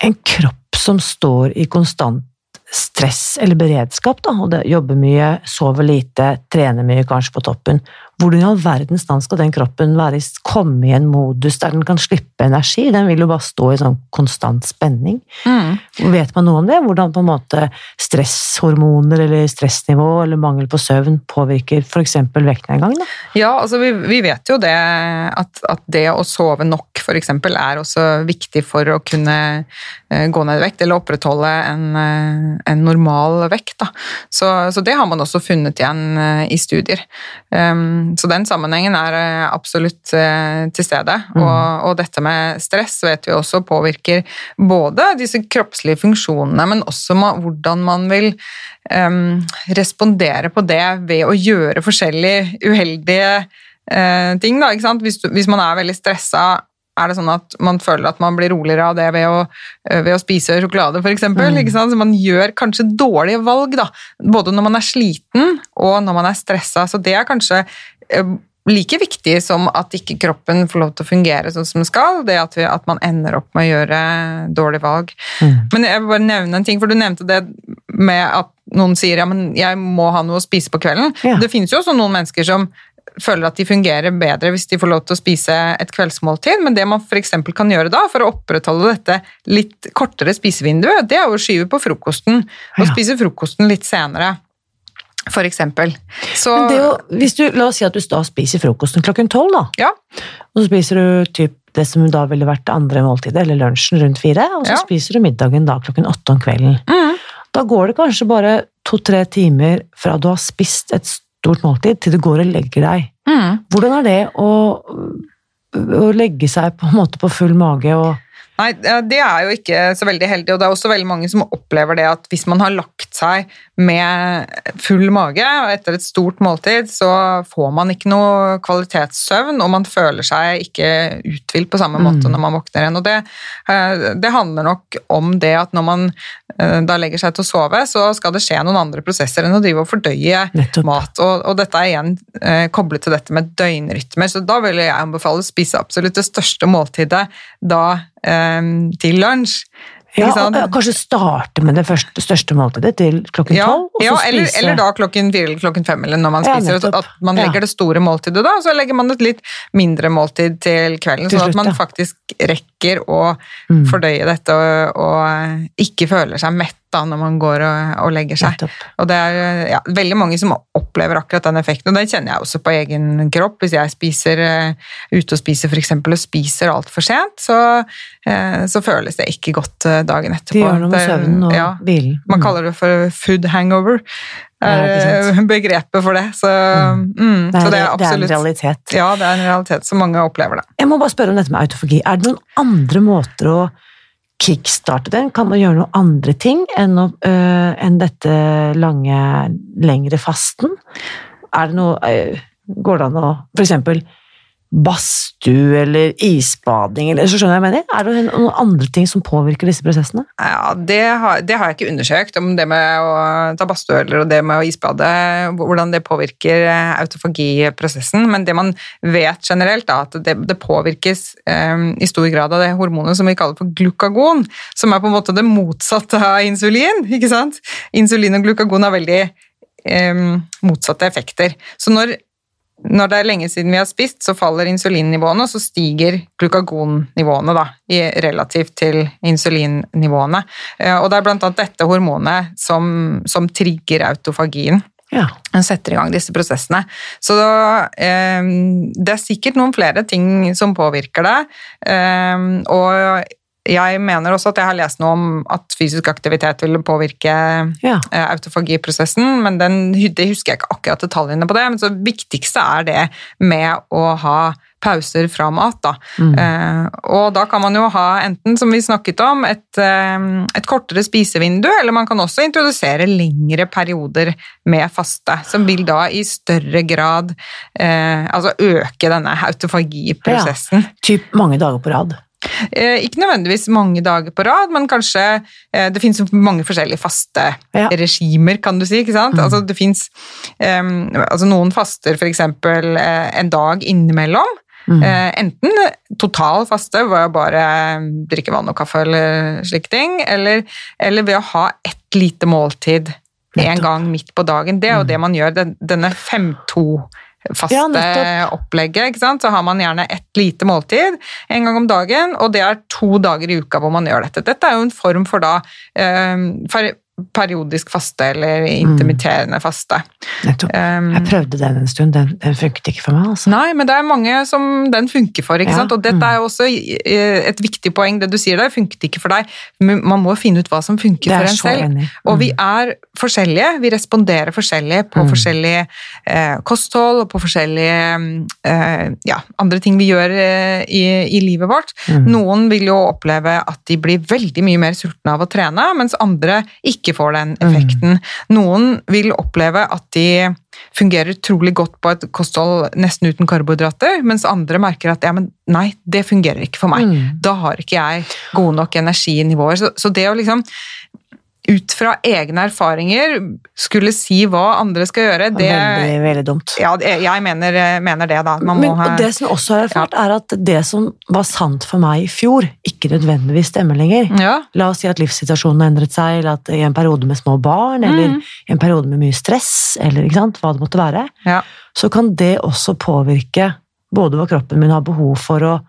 [SPEAKER 3] en kropp som står i konstant stress eller beredskap, da, og det jobber mye, sover lite, trener mye kanskje på toppen, hvordan i all verdens navn skal den kroppen være, komme i en modus der den kan slippe energi? Den vil jo bare stå i sånn konstant spenning. Mm. Vet man noe om det? Hvordan på en måte stresshormoner eller stressnivå eller mangel på søvn påvirker f.eks. vektnedgang? Da?
[SPEAKER 2] Ja, altså vi, vi, vet jo det at, at det å sove nok f.eks. er også viktig for å kunne eh, gå ned i vekt eller opprettholde en, eh, en normal vekt. Så, så, det har man også funnet igjen eh, i studier. Um, så den sammenhengen er eh, absolutt eh, til stede. Mm. Og, og, dette med stress vet vi også påvirker både disse kroppslige funksjonene, men også hvordan man vil um, respondere på det ved å gjøre forskjellige uheldige uh, ting. Da, hvis, du, hvis man er veldig stressa er det sånn at man føler at man blir roligere av det ved å, ved å spise sjokolade, f.eks. Mm. Så man gjør kanskje dårlige valg, da. Både når man er sliten og når man er stressa. Så det er kanskje Eh, like viktig som at ikke kroppen får lov til å fungere sånn som den skal, det at, vi, at man ender opp med å gjøre dårlige valg. Mm. Men jeg vil bare nevne en ting, for du nevnte det med at noen sier ja, men jeg må ha noe å spise på kvelden. Ja. Det finnes jo også noen mennesker som føler at de fungerer bedre hvis de får lov til å spise et kveldsmåltid, men det man f.eks. kan gjøre da for å opprettholde dette litt kortere spisevinduet, det er å skyve på frokosten og ja. spise frokosten litt senere. For eksempel. Så,
[SPEAKER 3] jo, du, la oss si at du da spiser frokosten klokken tolv, da.
[SPEAKER 2] Ja.
[SPEAKER 3] Og så spiser du typ det som da ville vært andre måltidet, eller lunsjen rundt fire. Og så ja. spiser du middagen da klokken åtte om kvelden. Mm. Da går det kanskje bare to-tre timer fra du har spist et stort måltid, til du går og legger deg. Mm. Hvordan er det å, å legge seg på på full mage og
[SPEAKER 2] Nei, det er jo ikke så veldig heldig, og det er også veldig mange som opplever det at hvis man har lagt seg med full mage og etter et stort måltid, så får man ikke noe kvalitetssøvn, og man føler seg ikke uthvilt på samme måte mm. når man våkner igjen. Og det, eh, det, handler nok om det at når man eh, da legger seg til å sove, så skal det skje noen andre prosesser enn å drive og fordøye Nettopp. mat. Og, og, dette er igjen eh, koblet til dette med døgnrytmer, så da vil jeg anbefale å spise absolutt det største måltidet da til lunsj.
[SPEAKER 3] Ja, og Kanskje starte med det første, største måltidet til klokken tolv?
[SPEAKER 2] Ja, ja eller, eller, da klokken fire eller klokken fem, eller når man spiser. Ja, at man legger det store måltidet da, og så legger man et litt mindre måltid til kvelden. Til sånn at man faktisk rekker å mm. fordøye dette og, og ikke føler seg mett da, når man går og, og legger seg. Og det er ja, veldig mange som opplever akkurat den effekten, og det kjenner jeg også på egen kropp. Hvis jeg spiser uh, ute og spiser f.eks. og spiser altfor sent, så, uh, så, føles det ikke godt uh, dagen etterpå.
[SPEAKER 3] Det gjør noe med søvnen og ja, bilen.
[SPEAKER 2] Mm. Man kaller det for food hangover. Er begrepet for det. Så, mm. Mm,
[SPEAKER 3] det, er, så det, er absolutt, det er en realitet.
[SPEAKER 2] Ja, det er en realitet som mange opplever det.
[SPEAKER 3] Jeg må bare spørre om dette med autofagi. Er det noen andre måter å kickstarte den? Kan man gjøre noen andre ting enn, å, øh, enn dette lange, lengre fasten? Er det noe øh, Går det an å for eksempel badstue eller isbading, eller så skjønner jeg mener. Er det noen andre ting som påvirker disse prosessene?
[SPEAKER 2] Ja, det har, det har jeg ikke undersøkt, om det med å ta badstue eller det med å isbade, hvordan det påvirker eh, autofagiprosessen, men det man vet generelt, er at det, det påvirkes um, i stor grad av det hormonet som vi kaller for glukagon, som er på en måte det motsatte av insulin. ikke sant? Insulin og glukagon har veldig um, motsatte effekter. Så når, når det er lenge siden vi har spist, så faller insulinnivåene, og så stiger glukagonnivåene da, i, relativt til insulinnivåene. Eh, og det er annet dette hormonet som, som trigger autofagien.
[SPEAKER 3] Ja.
[SPEAKER 2] Setter i gang disse prosessene. Så eh, det er sikkert noen flere ting som påvirker det. Eh, og jeg mener også at jeg har lest noe om at fysisk aktivitet vil påvirke
[SPEAKER 3] Ja.
[SPEAKER 2] eh, autofagiprosessen, men den, det husker jeg ikke akkurat detaljene på det. Men så viktigste er det med å ha pauser fra mat. Da. Eh, og da kan man jo ha enten, som vi snakket om, et, eh, et kortere spisevindu, eller man kan også introdusere lengre perioder med faste, som vil da i større grad eh, altså øke denne autofagiprosessen.
[SPEAKER 3] Ja, Typ mange dager på rad.
[SPEAKER 2] Eh, ikke nødvendigvis mange dager på rad, men kanskje eh, Det fins mange forskjellige faste
[SPEAKER 3] ja.
[SPEAKER 2] regimer, kan du si. ikke sant? Mm. Altså, det fins um, altså Noen faster f.eks. Eh, en dag innimellom. Mm. Enten total faste, hvor jeg bare drikker vann og kaffe eller slike ting, eller, eller ved å ha ett lite måltid en gang midt på dagen. Det er jo mm. det man gjør. Denne 5-2
[SPEAKER 3] faste ja,
[SPEAKER 2] opplegget. ikke sant? Så har man gjerne et lite måltid en gang om dagen, og det er to dager i uka hvor man gjør dette. Dette er jo en form for da eh, for periodisk faste eller intermitterende faste.
[SPEAKER 3] Nettopp.
[SPEAKER 2] Um,
[SPEAKER 3] Jeg prøvde den en stund, den, den funket ikke for meg. altså.
[SPEAKER 2] Nei, men det er mange som den funker for. ikke
[SPEAKER 3] Ja,
[SPEAKER 2] sant? Og dette
[SPEAKER 3] mm.
[SPEAKER 2] er jo også eh, et viktig poeng, det du sier der. Funket ikke for deg, men man må finne ut hva som funker
[SPEAKER 3] er
[SPEAKER 2] for en selv.
[SPEAKER 3] Mm.
[SPEAKER 2] Og vi
[SPEAKER 3] Mm.
[SPEAKER 2] er forskjellige. Vi responderer forskjellig på
[SPEAKER 3] Mm.
[SPEAKER 2] forskjellige eh, kosthold og på forskjellige eh, ja, andre ting vi gjør eh, i, i livet vårt.
[SPEAKER 3] Mm.
[SPEAKER 2] Noen vil jo oppleve at de blir veldig mye mer sultne av å trene, mens andre ikke får den effekten. Noen vil oppleve at de fungerer utrolig godt på et kosthold nesten uten karbohydrater, mens andre merker at ja, men nei, det fungerer ikke for meg.
[SPEAKER 3] Mm.
[SPEAKER 2] Da har ikke jeg gode nok energinivåer. Så, så det å liksom ut fra egne erfaringer skulle si hva andre skal gjøre, det
[SPEAKER 3] Veldig, veldig dumt.
[SPEAKER 2] ja, jeg mener, mener det, da. Man
[SPEAKER 3] Men,
[SPEAKER 2] ha
[SPEAKER 3] og det som jeg også har erfart, er at det som var sant for meg i fjor, ikke nødvendigvis stemmer lenger.
[SPEAKER 2] ja.
[SPEAKER 3] La oss si at livssituasjonen har endret seg, eller at i en periode med små barn, eller
[SPEAKER 2] Mm.
[SPEAKER 3] en periode med mye stress, eller sant, hva det måtte være,
[SPEAKER 2] Ja.
[SPEAKER 3] så kan det også påvirke både hva kroppen min har behov for å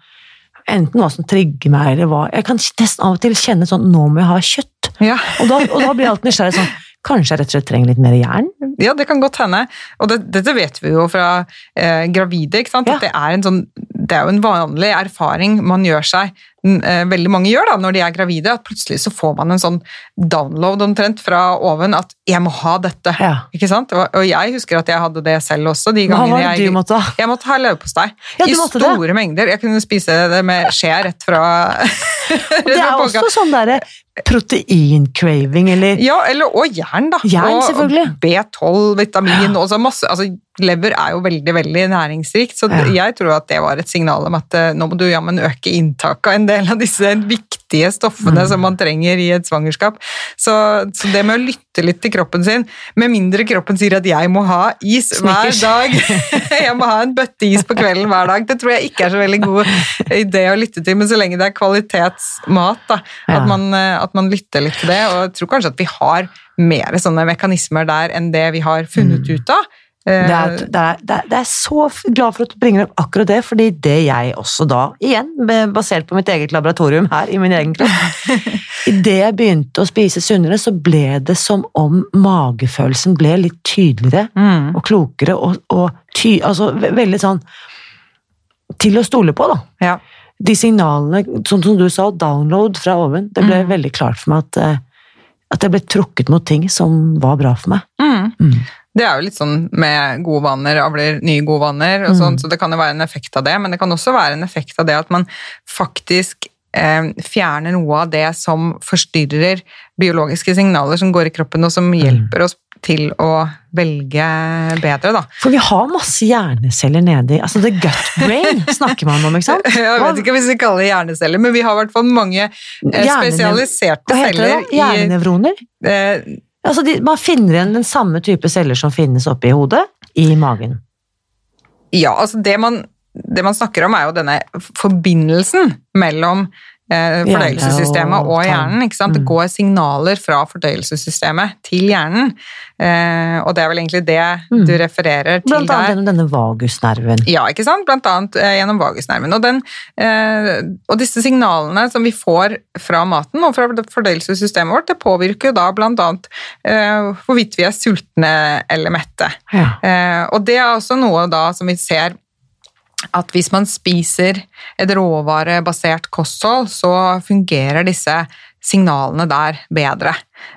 [SPEAKER 3] Enten hva som trigger meg, eller hva Jeg kan nesten av og til kjenne sånn Nå må jeg ha kjøtt.
[SPEAKER 2] Ja.
[SPEAKER 3] Og da, og da blir jeg alltid nysgjerrig sånn Kanskje jeg rett og slett trenger litt mer jern?
[SPEAKER 2] Ja, det kan godt hende. Og det, dette vet vi jo fra eh, gravide. ikke sant?
[SPEAKER 3] Ja.
[SPEAKER 2] At det er, en sånn, det er jo en vanlig erfaring man gjør seg, eh, veldig mange gjør da, når de er gravide, at plutselig så får man en sånn download omtrent fra oven at 'jeg må ha dette'.
[SPEAKER 3] Ja.
[SPEAKER 2] Ikke sant? Og, og jeg husker at jeg hadde det selv også. de gangene Hva
[SPEAKER 3] var det du måtte ha?
[SPEAKER 2] Jeg måtte ha leverpostei.
[SPEAKER 3] Ja,
[SPEAKER 2] I
[SPEAKER 3] måtte det.
[SPEAKER 2] store mengder. Jeg kunne spise det med skje rett fra
[SPEAKER 3] Det er også sånn derre protein-craving, eller
[SPEAKER 2] Ja, eller, og jern, da.
[SPEAKER 3] Jern,
[SPEAKER 2] og
[SPEAKER 3] selvfølgelig.
[SPEAKER 2] B12, vitamin og så masse altså, Lever er jo veldig veldig næringsrikt, så
[SPEAKER 3] Ja.
[SPEAKER 2] jeg tror at det var et signal om at eh, nå må du jammen øke inntaket av en del av disse viktige stoffene
[SPEAKER 3] Mm.
[SPEAKER 2] som man trenger i et svangerskap. Så, så det med å lytte litt til kroppen sin, med mindre kroppen sier at jeg må ha is hver dag, jeg må ha en bøtte is på kvelden hver dag, det tror jeg ikke er så veldig god idé å lytte til, men så lenge det er kvalitetsmat, da,
[SPEAKER 3] Ja.
[SPEAKER 2] at, man, eh, at man lytter litt til det, og jeg tror kanskje at vi har mer sånne mekanismer der enn det vi har funnet ut av. Eh,
[SPEAKER 3] det er, det, er, det, er, så glad for at du bringer opp akkurat det, fordi det jeg også da, igjen basert på mitt eget laboratorium her i min egen kropp Idet jeg begynte å spise sunnere, så ble det som om magefølelsen ble litt tydeligere
[SPEAKER 2] Mm,
[SPEAKER 3] og klokere og, og ty, altså, veldig sånn til å stole på, da.
[SPEAKER 2] ja.
[SPEAKER 3] De signalene, sånn som du sa, download fra oven, det ble
[SPEAKER 2] Mm.
[SPEAKER 3] veldig klart for meg at, eh, at jeg ble trukket mot ting som var bra for meg.
[SPEAKER 2] Mm.
[SPEAKER 3] Mm.
[SPEAKER 2] Det er jo litt sånn med gode vaner avler nye gode vaner, og
[SPEAKER 3] Mm.
[SPEAKER 2] sånn, så det kan jo være en effekt av det, men det kan også være en effekt av det at man faktisk eh, fjerner noe av det som forstyrrer biologiske signaler som går i kroppen, og
[SPEAKER 3] Mm.
[SPEAKER 2] som hjelper oss til å velge bedre, da.
[SPEAKER 3] For vi har masse hjerneceller nedi altså the gut brain snakker man om, ikke sant?
[SPEAKER 2] Jeg vet ikke hvis vi kaller det hjerneceller, men vi har i hvert fall mange eh, spesialiserte
[SPEAKER 3] Hva heter det?
[SPEAKER 2] celler?
[SPEAKER 3] Hjernenevroner?
[SPEAKER 2] i eh,
[SPEAKER 3] Altså de, man finner igjen den samme type celler som finnes oppi hodet, i magen.
[SPEAKER 2] Ja, altså det man, det man snakker om er jo denne forbindelsen mellom fordøyelsessystemet
[SPEAKER 1] og
[SPEAKER 2] hjernen. Ikke sant? Det
[SPEAKER 1] Mm.
[SPEAKER 2] går signaler fra fordøyelsessystemet til hjernen, eh, og det er vel egentlig det
[SPEAKER 1] Mm.
[SPEAKER 2] du refererer til
[SPEAKER 1] Blant annet gjennom denne vagusnerven.
[SPEAKER 2] Ja, ikke sant? Blant annet eh, gjennom vagusnerven. Og, den, eh, og disse signalene som vi får fra maten og fra fordøyelsessystemet vårt, det påvirker jo da blant annet eh, hvorvidt vi er sultne eller mette.
[SPEAKER 1] Ja.
[SPEAKER 2] Eh, og det er også noe da som vi ser at hvis man spiser et råvarebasert kosthold, så fungerer disse signalene der bedre.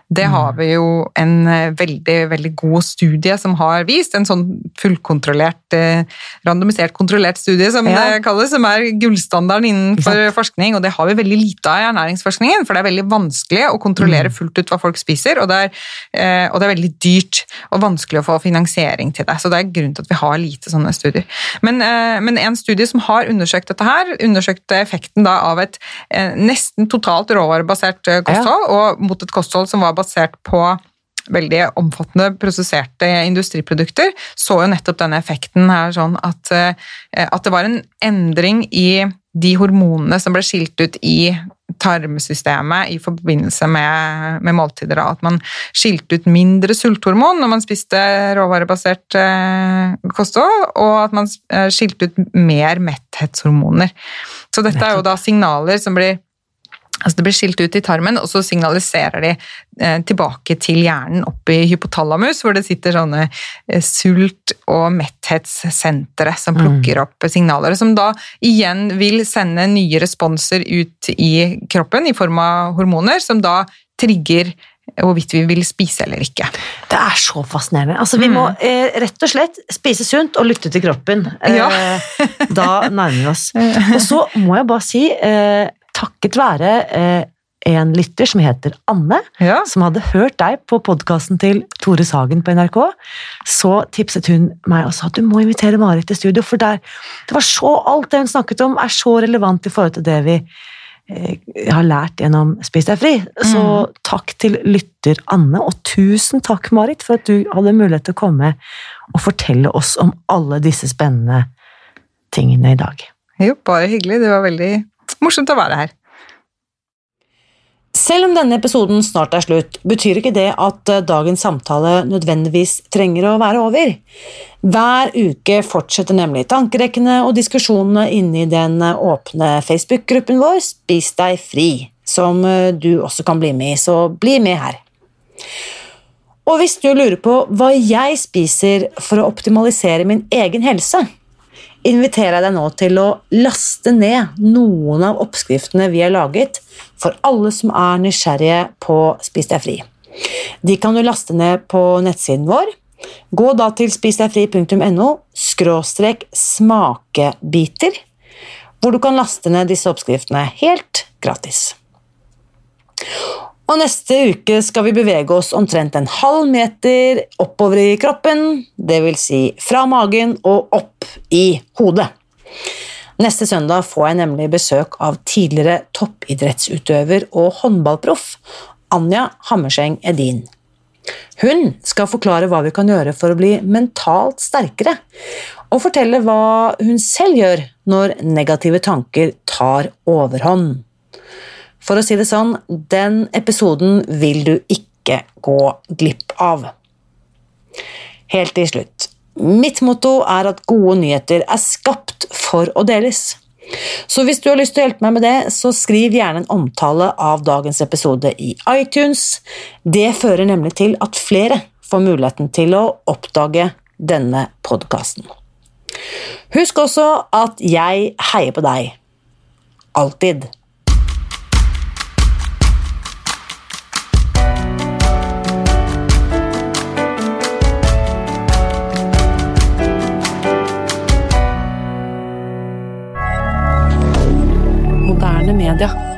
[SPEAKER 2] Det har vi jo en eh, veldig, veldig god studie som har vist, en sånn fullkontrollert, eh, randomisert kontrollert studie som
[SPEAKER 1] Ja.
[SPEAKER 2] det kalles, som er gullstandarden innenfor
[SPEAKER 1] Exakt.
[SPEAKER 2] forskning, og det har vi veldig lite av i ernæringsforskningen, for det er veldig vanskelig å kontrollere fullt ut hva folk spiser, og det er, eh, og det er veldig dyrt og vanskelig å få finansiering til det, så det er grunnen til at vi har lite sånne studier. Men, men en studie som har undersøkt dette her, undersøkte effekten da av et nesten totalt råvarebasert kosthold kosthold, og mot et kosthold som var basert på veldig omfattende prosesserte industriprodukter, så jo nettopp denne effekten her sånn at, eh, at det var en endring i de hormonene som ble skilt ut i tarmsystemet i forbindelse med, med måltider. da, At man skilte ut mindre sulthormon når man spiste råvarebasert eh, kosthold, og at man eh, skilte ut mer metthetshormoner. Så dette er jo da signaler som blir Altså Det blir skilt ut i tarmen, og så signaliserer de eh, tilbake til hjernen opp i hypotalamus, hvor det sitter sånne eh, sult- og metthetssentre som plukker opp signaler, som da igjen vil sende nye responser ut i kroppen i form av hormoner, som da trigger hvorvidt vi vil spise eller ikke.
[SPEAKER 1] Det er så fascinerende. Altså, vi må eh, rett og slett spise sunt og lytte til kroppen. Eh,
[SPEAKER 2] Ja.
[SPEAKER 1] da nærmer vi oss. Og så må jeg bare si, eh, takket være eh, en lytter som heter Anne,
[SPEAKER 2] Ja.
[SPEAKER 1] som hadde hørt deg på podkasten til Tore Sagen på NRK, så tipset hun meg og sa at du må invitere Marit til studio, for der, det var så alt det hun snakket om, er så relevant i forhold til det vi eh, har lært gjennom Spis deg fri. Så takk til lytter Anne, og tusen takk, Marit, for at du hadde mulighet til å komme og fortelle oss om alle disse spennende tingene i dag.
[SPEAKER 2] Jo, bare hyggelig. Det var veldig morsomt å være her.
[SPEAKER 1] Selv om denne episoden snart er slutt, betyr ikke det at eh, dagens samtale nødvendigvis trenger å være over. Hver uke fortsetter nemlig tankerekkene og diskusjonene inne i den eh, åpne Facebook-gruppen vår Spis deg fri, som eh, du også kan bli med i, så bli med her. Og hvis du lurer på hva jeg spiser for å optimalisere min egen helse, inviterer jeg deg nå til å laste ned noen av oppskriftene vi har laget for alle som er nysgjerrige på Spis deg fri. De kan du laste ned på nettsiden vår. Gå da til spisdegfri.no skråstrek smakebiter, hvor du kan laste ned disse oppskriftene helt gratis. Og neste uke skal vi bevege oss omtrent en halv meter oppover i kroppen, vil si fra magen og opp i hodet. Neste søndag får jeg nemlig besøk av tidligere toppidrettsutøver og håndballproff Anja Hammerseng Edin. Hun skal forklare hva vi kan gjøre for å bli mentalt sterkere, og fortelle hva hun selv gjør når negative tanker tar overhånd. For å si det sånn, den episoden vil du ikke gå glipp av. Helt til slutt. Mitt motto er at gode nyheter er skapt for å deles. Så hvis du har lyst til å hjelpe meg med det, så skriv gjerne en omtale av dagens episode i iTunes. Det fører nemlig til at flere får muligheten til å oppdage denne podkasten. Husk også at jeg heier på deg. Alltid. rien.